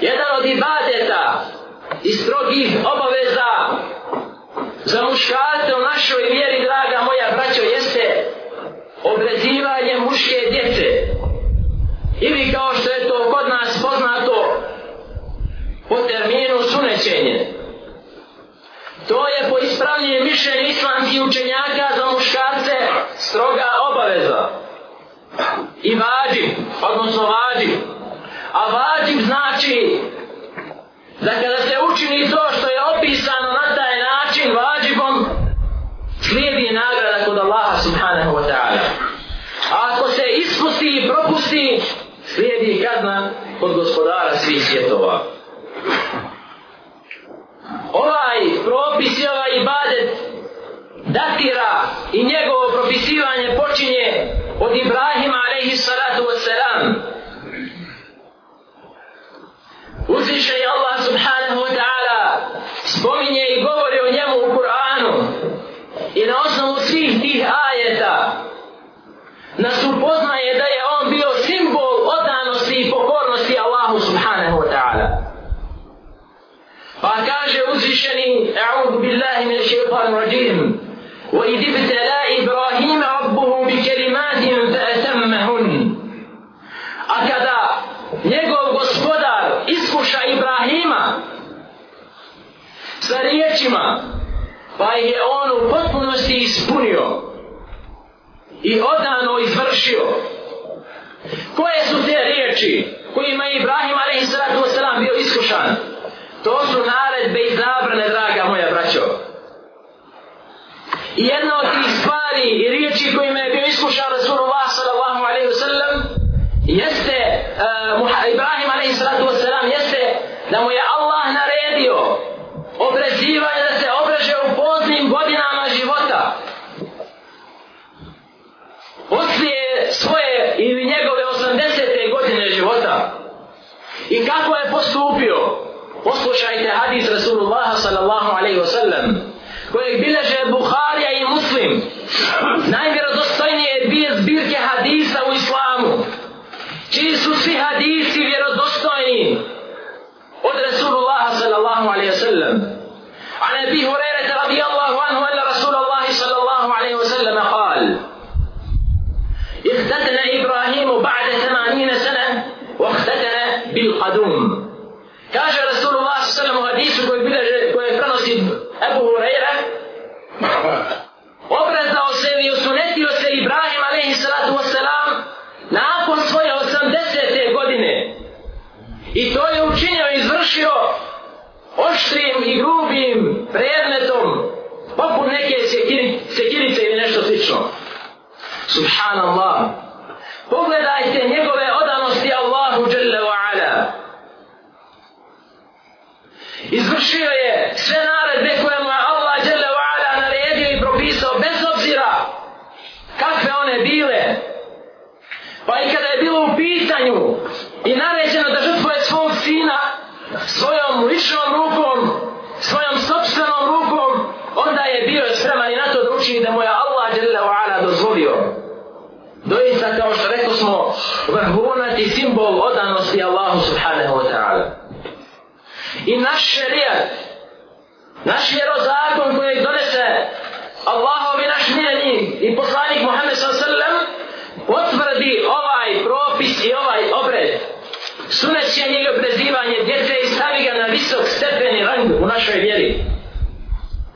Jedan od ibadeta i strogih obaveza za muškarce u našoj vjeri, draga moja braćo, jeste obrezivanje muške djece. Ili kao što je to kod nas poznato po terminu sunećenje. To je po ispravljenju mišljenja islamskih učenjaka za muškarce stroga obaveza. I vađi, odnosno vađi. A vađib znači da kada se učini to što je opisano na taj način vađibom, slijedi je nagrada kod Allaha subhanahu wa ta'ala. A ako se ispusti i propusti, slijedi je kazna kod gospodara svih svjetova. Ovaj propis i ovaj ibadet datira i njegov uzvišeni, a'udhu billahi min shaytan rajim. Wa idh ibtala Ibrahim rabbuhu bi kalimatin fa atammahun. Akada njegov gospodar iskuša Ibrahima sa riječima pa je on u potpunosti ispunio i odano izvršio koje su te riječi kojima je Ibrahim a.s. bio iskušan to su naravno jedna od tih stvari i riječi kojima je bio iskušan Rasulullah sallallahu alaihi wa sallam jeste uh, Ibrahim alaihi sallatu wa sallam jeste da mu je Allah naredio obrezivanje da se obreže u poznim godinama života poslije svoje ili njegove 80. godine života i kako je postupio poslušajte hadis Rasulullah sallallahu alaihi wa sallam kojeg bileže Najvjerodostojnije je dvije zbirke hadisa u islamu. Čiji su svi hadisi vjerodostojni? Od Resulullah sallallahu alaihi sallam. A ne bih urerete radijallahu anhu ala Rasulullah sallallahu alaihi sallam kal. Ihtetene Ibrahimu ba'de 80 sene, wa ihtetene bil qadum. I to je učinio i izvršio oštrim i grubim predmetom poput neke sekirice ili nešto slično. Subhanallah. Pogledajte njegove odanosti Allahu Jalla wa Ala. Izvršio je sve naredbe koje mu je Allah Jalla wa Ala naredio i propisao bez obzira kakve one bile. Pa i kada je bilo u pitanju i naredbe ličnom rukom, svojom sobstvenom rukom, onda je bio spreman i na to da učini da mu je Allah Jalla wa'ala dozvolio. Doista kao što rekao smo, vrhunati simbol odanosti Allahu subhanahu wa ta'ala. I naš šerijat, naš vjerozakon koji donese Allahovi naš miljenik i poslanik Muhammed sallam, potvrdi ovaj propis i ovaj obred. Sunećenje i obrezivanje djece i visok stepeni rang u našoj vjeri.